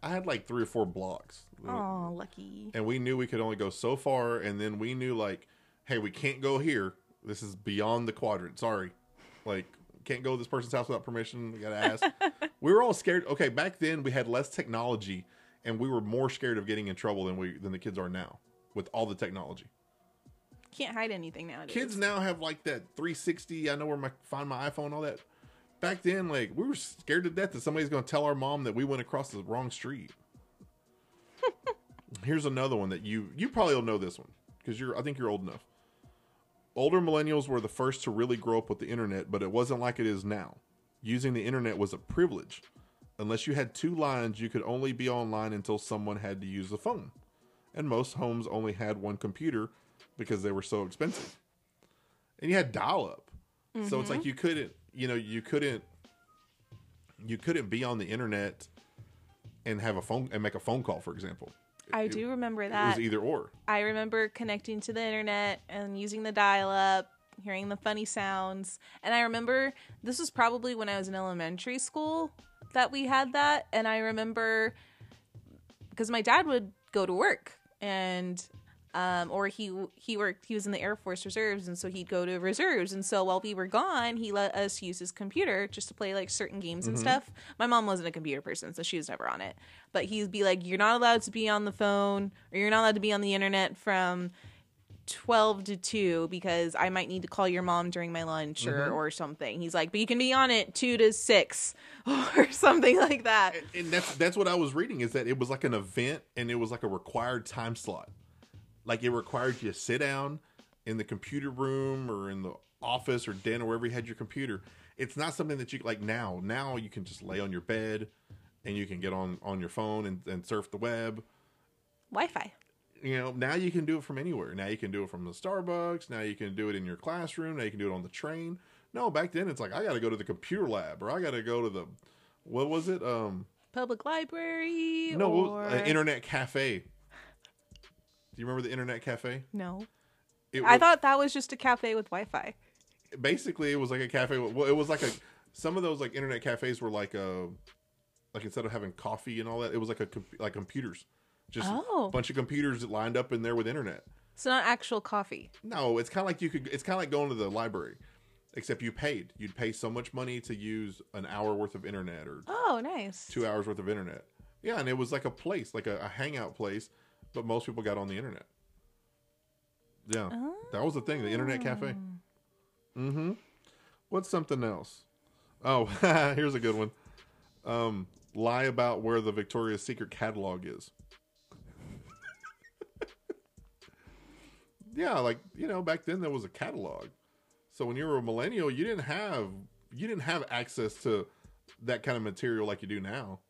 I had like three or four blocks, Oh, lucky. and we knew we could only go so far, and then we knew like, hey, we can't go here. This is beyond the quadrant. Sorry, like can't go to this person's house without permission. We gotta ask. *laughs* we were all scared. Okay, back then we had less technology, and we were more scared of getting in trouble than we than the kids are now with all the technology. Can't hide anything nowadays. Kids now have like that 360. I know where my find my iPhone, all that. Back then, like we were scared to death that somebody's going to tell our mom that we went across the wrong street. *laughs* Here's another one that you you probably will know this one because you're I think you're old enough. Older millennials were the first to really grow up with the internet, but it wasn't like it is now. Using the internet was a privilege. Unless you had two lines, you could only be online until someone had to use the phone. And most homes only had one computer because they were so expensive. And you had dial up. So it's like mm-hmm. you couldn't, you know, you couldn't you couldn't be on the internet and have a phone and make a phone call, for example. I It- do remember that. It was either or. I remember connecting to the internet and using the dial up, hearing the funny sounds. And I remember this was probably when I was in elementary school that we had that. And I remember because my dad would go to work and um, or he he worked he was in the Air Force Reserves and so he'd go to reserves and so while we were gone he let us use his computer just to play like certain games and stuff. My mom wasn't a computer person so she was never on it. But he'd be like you're not allowed to be on the phone or you're not allowed to be on the internet from 12 to 2 because I might need to call your mom during my lunch or, or something. He's like, but you can be on it 2 to 6 *laughs* or something like that. and that's that's what I was reading is that it was like an event and it was like a required time slot. Like it required you to sit down in the computer room or in the office or den or wherever you had your computer. It's not something that you like now. Now you can just lay on your bed and you can get on on your phone and, and surf the web. Wi-Fi. You know, now you can do it from anywhere. Now you can do it from the Starbucks. Now you can do it in your classroom. Now you can do it on the train. No, back then it's like I got to go to the computer lab or I got to go to the what was it? Um, Public library. no, or... an internet cafe. Do you remember the internet cafe? No. It I was- thought that was just a cafe with Wi-Fi. basically it was like a cafe. Well, it was like a some of those like internet cafes were like a like instead of having coffee and all that, it was like a like computers, just Oh. a bunch of computers that lined up in there with internet. It's not actual coffee. No, it's kind of like you could. It's kind of like going to the library, except you paid. You'd pay so much money to use an hour worth of internet or Oh, nice. two hours worth of internet. Yeah, and it was like a place, like a, a hangout place, but most people got on the internet. Yeah, that was the thing, the internet cafe. Mm-hmm. What's something else? Oh, *laughs* here's a good one. Um, lie about where the Victoria's Secret catalog is. *laughs* yeah, like you know, back then there was a catalog. So when you were a millennial, you didn't have you didn't have access to that kind of material like you do now.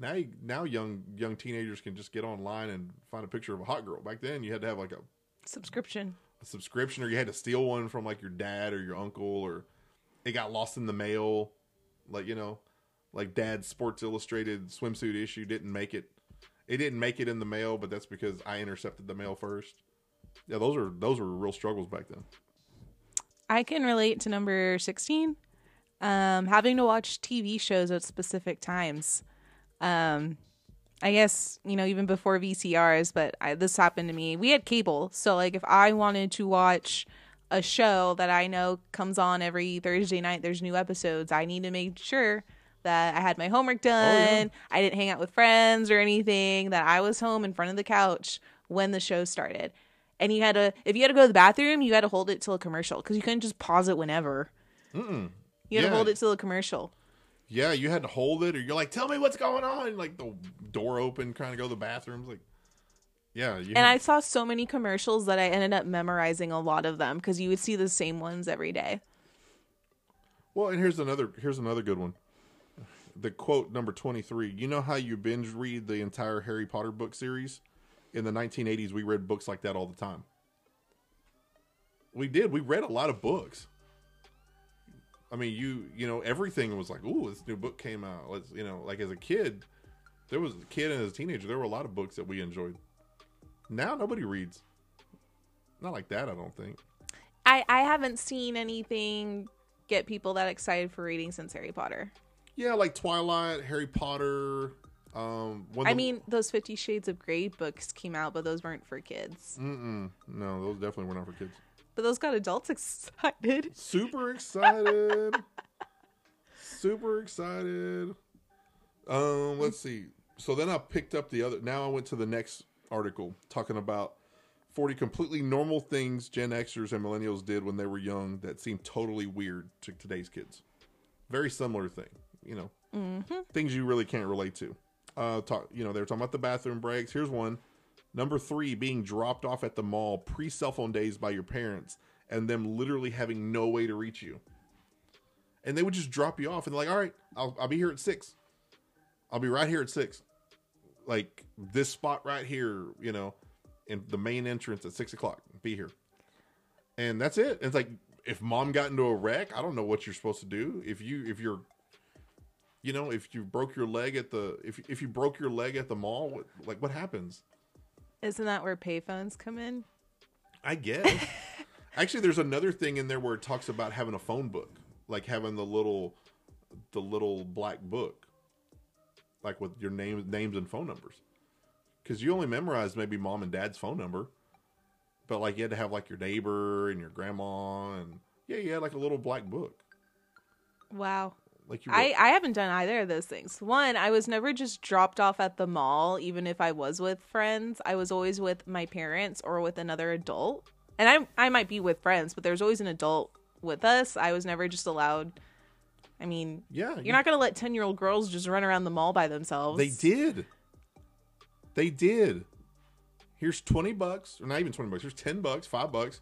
Now, you, now young young teenagers can just get online and find a picture of a hot girl. Back then, you had to have like a, Subscription. a subscription, or you had to steal one from like your dad or your uncle, or it got lost in the mail. Like you know, like Dad's Sports Illustrated swimsuit issue didn't make it. It didn't make it in the mail, but that's because I intercepted the mail first. Yeah, those are those were real struggles back then. I can relate to number 16. Um, having to watch TV shows at specific times. Um, I guess, you know, even before VCRs, but I, this happened to me. We had cable. So, like, if I wanted to watch a show that I know comes on every Thursday night, there's new episodes, I need to make sure that I had my homework done. I didn't hang out with friends or anything, that I was home in front of the couch when the show started. And you had to, if you had to go to the bathroom, you had to hold it till a commercial because you couldn't just pause it whenever. Mm-mm. You had Yeah. to hold it till a commercial. Yeah, you had to hold it, or you're like, "Tell me what's going on." Like the door open, trying to go to the bathrooms. Like, yeah, you And had- I saw so many commercials that I ended up memorizing a lot of them because you would see the same ones every day. Well, and here's another here's another good one. The quote number 23. You know how you binge read the entire Harry Potter book series? In the 1980s, we read books like that all the time. We did. We read a lot of books. I mean, you you know, everything was like, "Ooh, this new book came out." Let's, you know, like as a kid, there was a kid and as a teenager, there were a lot of books that we enjoyed. Now nobody reads. Not like that, I don't think. I, I haven't seen anything get people that excited for reading since Harry Potter. Yeah, like Twilight, Harry Potter, um when I mean, those Fifty Shades of Grey books came out, but those weren't for kids. Mm-mm. No, those definitely were not for kids. But those got adults *laughs* excited. Super excited. Super excited. Um, let's see. So then I picked up the other. Now I went to the next article talking about 40 completely normal things Gen Xers and millennials did when they were young that seemed totally weird to today's kids. Very similar thing, you know, things you really can't relate to. Uh, talk, you know, they were talking about the bathroom breaks. Here's one. Number three, being dropped off at the mall pre cell phone days by your parents and them literally having no way to reach you. And they would just drop you off and like, all right, I'll, I'll be here at six. I'll be right here at six. Like this spot right here, you know, in the main entrance at six o'clock. Be here. And that's it. It's like if mom got into a wreck, I don't know what you're supposed to do. If you if you're you know, if you broke your leg at the if if you broke your leg at the mall, what, like what happens? Isn't that where payphones come in? I guess. *laughs* Actually, there's another thing in there where it talks about having a phone book, like having the little, the little black book, like with your name, names and phone numbers, because you only memorized maybe mom and dad's phone number, but like you had to have like your neighbor and your grandma and yeah, you had like a little black book, Wow. Like you. I, I haven't done either of those things. One, I was never just dropped off at the mall, even if I was with friends. I was always with my parents or with another adult. And I I might be with friends, but there's always an adult with us. I was never just allowed. I mean, yeah, you're not going to let 10 year old girls just run around the mall by themselves. They did. They did. Here's twenty bucks, or not even twenty bucks. Here's ten bucks, five bucks.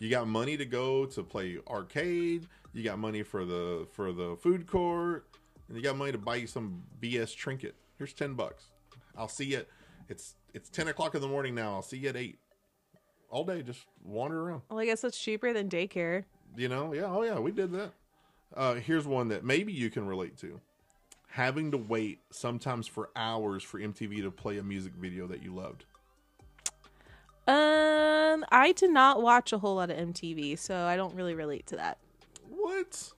You got money to go to play arcade. You got money for the for the food court, and you got money to buy you some BS trinket. Here's ten bucks. I'll see you. It's it's ten o'clock in the morning now. I'll see you at eight. All day, just wander around. Well, I guess it's cheaper than daycare. You know, yeah, oh yeah, we did that. Uh, here's one that maybe you can relate to: having to wait sometimes for hours for MTV to play a music video that you loved. Um, I did not watch a whole lot of MTV, so I don't really relate to that. What?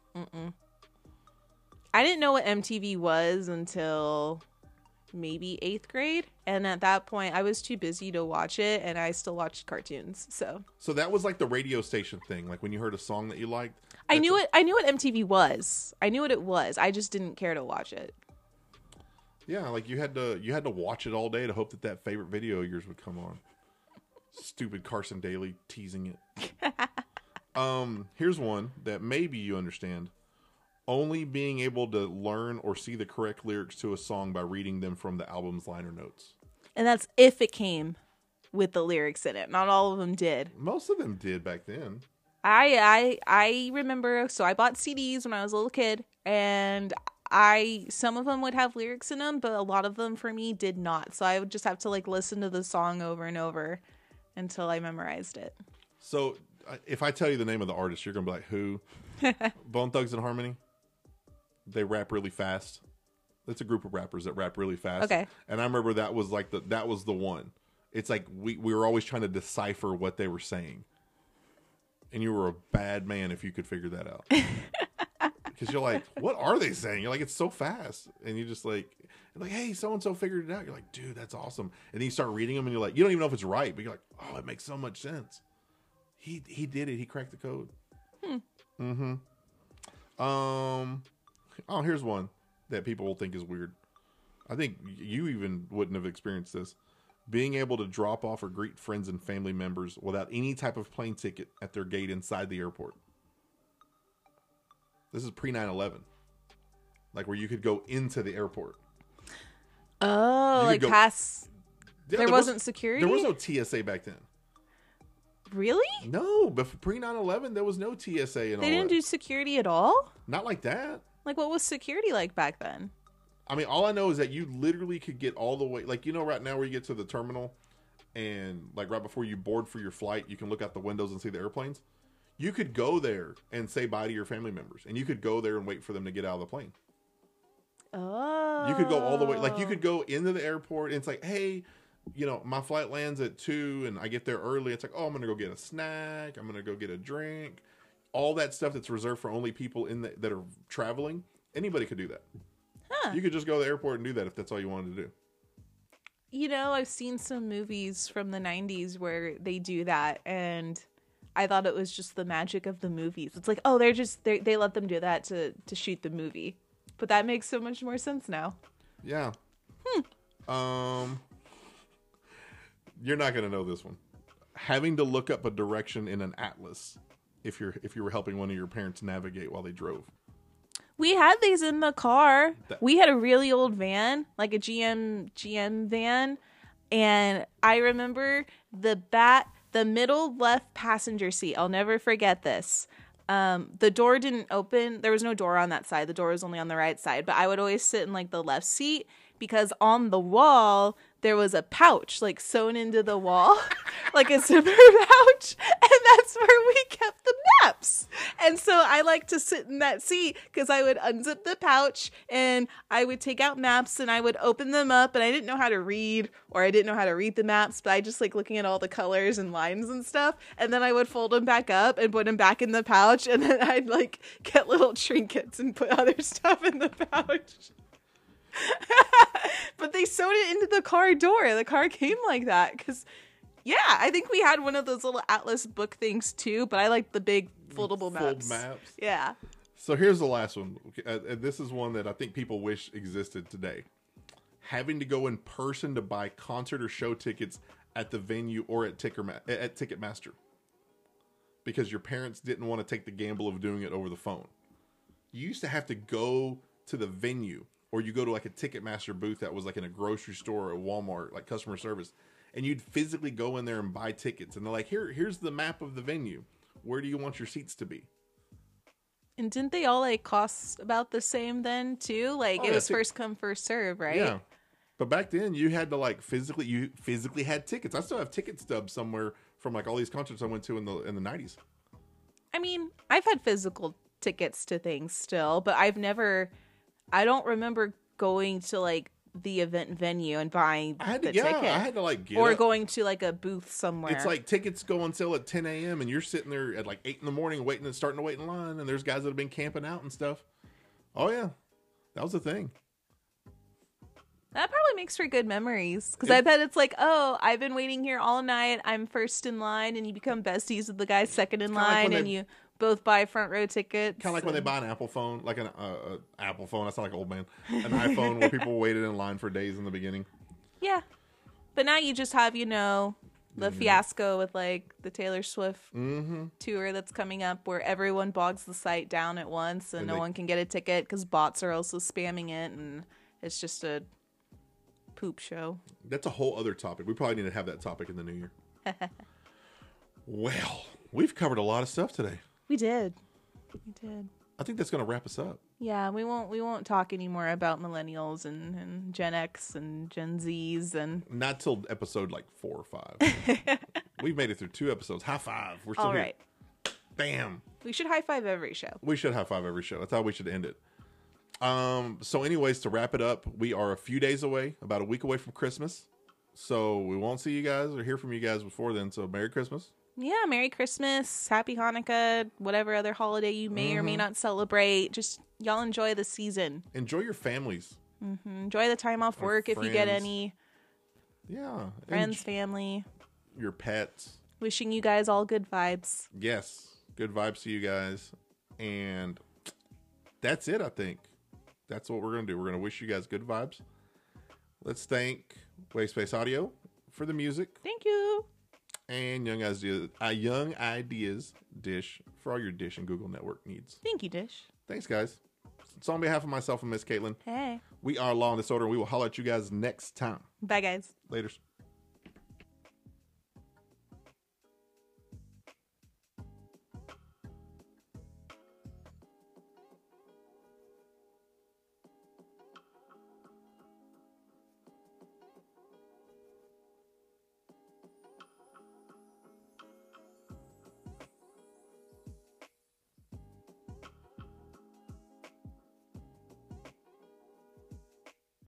I didn't know what MTV was until maybe eighth grade, and at that point, I was too busy to watch it, and I still watched cartoons. So So that was like the radio station thing. Like when you heard a song that you liked. I knew a- it. I knew what MTV was. I knew what it was. I just didn't care to watch it. Yeah, like you had to you had to watch it all day to hope that that favorite video of yours would come on. Stupid Carson Daly teasing it. *laughs* um, here's one that maybe you understand. Only being able to learn or see the correct lyrics to a song by reading them from the album's liner notes. And that's if it came with the lyrics in it. Not all of them did. Most of them did back then. I I I remember so I bought CDs when I was a little kid and I some of them would have lyrics in them but a lot of them for me did not. So I would just have to like listen to the song over and over until I memorized it. So if I tell you the name of the artist, you're gonna be like, "Who?" *laughs* Bone Thugs-n-Harmony. They rap really fast. It's a group of rappers that rap really fast. Okay. And I remember that was like the that was the one. It's like we we were always trying to decipher what they were saying. And you were a bad man if you could figure that out. *laughs* Because you're like, what are they saying? You're like, it's so fast, and you just like, like, hey, so and so figured it out. You're like, dude, that's awesome. And then you start reading them, and you're like, you don't even know if it's right, but you're like, oh, it makes so much sense. He he did it. He cracked the code. Hmm. Mm-hmm. Um. Oh, here's one that people will think is weird. I think you even wouldn't have experienced this. Being able to drop off or greet friends and family members without any type of plane ticket at their gate inside the airport. This is pre 9 11. Like where you could go into the airport. Oh, like go- past Yeah, there was- wasn't security? There was no TSA back then. Really? No, but pre 9 11, there was no TSA and all They didn't that. do security at all? Not like that. Like what was security like back then? I mean, all I know is that you literally could get all the way, like you know, right now where you get to the terminal, and like right before you board for your flight, you can look out the windows and see the airplanes. You could go there and say bye to your family members, and you could go there and wait for them to get out of the plane. Oh. You could go all the way, like you could go into the airport, and it's like, hey, you know, my flight lands at two, and I get there early. It's like, oh, I'm gonna go get a snack. I'm gonna go get a drink. All that stuff that's reserved for only people in the, that are traveling. Anybody could do that. Huh. You could just go to the airport and do that if that's all you wanted to do. You know, I've seen some movies from the 90s where they do that and I thought it was just the magic of the movies. It's like, oh, they're just they they let them do that to to shoot the movie. But that makes so much more sense now. Yeah. Hmm. Um, you're not gonna know this one. Having to look up a direction in an atlas if you're if you were helping one of your parents navigate while they drove. We had these in the car. That- we had a really old van, like a GM GM van, and I remember the bat the middle left passenger seat. I'll never forget this. Um, the door didn't open. There was no door on that side. The door was only on the right side. But I would always sit in like the left seat because on the wall there was a pouch like sewn into the wall, *laughs* like a zipper *laughs* pouch, and that's where we kept the maps. And so I like to sit in that seat because I would unzip the pouch and I would take out maps and I would open them up. And I didn't know how to read or I didn't know how to read the maps, but I just like looking at all the colors and lines and stuff. And then I would fold them back up and put them back in the pouch. And then *laughs* I'd like get little trinkets and put other stuff in the pouch. *laughs* but they sewed it into the car door. The car came like that because, yeah, I think we had one of those little atlas book things too. But I like the big foldable Fold maps. maps. Yeah. So here's the last one. Uh, this is one that I think people wish existed today. Having to go in person to buy concert or show tickets at the venue or at Ticker at Ticketmaster because your parents didn't want to take the gamble of doing it over the phone. You used to have to go to the venue or you go to like a Ticketmaster booth that was like in a grocery store or a Walmart, like customer service, and you'd physically go in there and buy tickets, and they're like, "Here, here's the map of the venue. Where do you want your seats to be?" And didn't they all like cost about the same then too? Like Oh, it was tic- first come first serve, right? Yeah. But back then, you had to like physically, you physically had tickets. I still have ticket stubs somewhere from like all these concerts I went to in the in the nineties. I mean, I've had physical tickets to things still, but I've never I don't remember going to like the event venue and buying I had to, the yeah, ticket. I had to like get or up. going to like a booth somewhere. It's like tickets go on sale at 10 a.m. and you're sitting there at like 8 in the morning waiting and starting to wait in line. And there's guys that have been camping out and stuff. Oh, yeah. That was the thing. That probably makes for good memories because I bet it's like, oh, I've been waiting here all night. I'm first in line, and you become besties with the guy second in kinda like line, and they- you both buy front row tickets. Kind of like when they buy an Apple phone, like an uh, uh, Apple phone. I sound like an old man. An iPhone where people waited in line for days in the beginning. Yeah, but now you just have you know the fiasco with like the Taylor Swift Mm-hmm. tour that's coming up, where everyone bogs the site down at once, and, And no they- one can get a ticket because bots are also spamming it, and it's just a poop show. That's a whole other topic. We probably need to have that topic in the new year. *laughs* well, we've covered a lot of stuff today. We did, we did. I think that's going to wrap us up. Yeah, we won't we won't talk anymore about millennials and, and Gen X and Gen Zs and Not till episode like four or five. *laughs* We've made it through two episodes. High five. We're still all here. right. Bam. We should high five every show. We should high five every show. That's how we should end it. Um. So, anyways, to wrap it up, we are a few days away, about a week away from Christmas. So we won't see you guys or hear from you guys before then. So Merry Christmas. Yeah, Merry Christmas, Happy Hanukkah, whatever other holiday you may or may not celebrate. Just y'all enjoy the season. Enjoy your families. Mm-hmm. Enjoy the time off Or work if you get any Yeah. friends, family. your pets. Wishing you guys all good vibes. Yes. Good vibes to you guys. And that's it, I think. That's what we're going to do. We're going to wish you guys good vibes. Let's thank Wave Space Audio for the music Thank you. And Young Ideas, uh, Young Ideas Dish for all your Dish and Google Network needs. Thank you, Dish. Thanks, guys. So, on behalf of myself and Miss Caitlin, Hey. we are Law and Disorder. We will holler at you guys next time. Bye guys. Laters.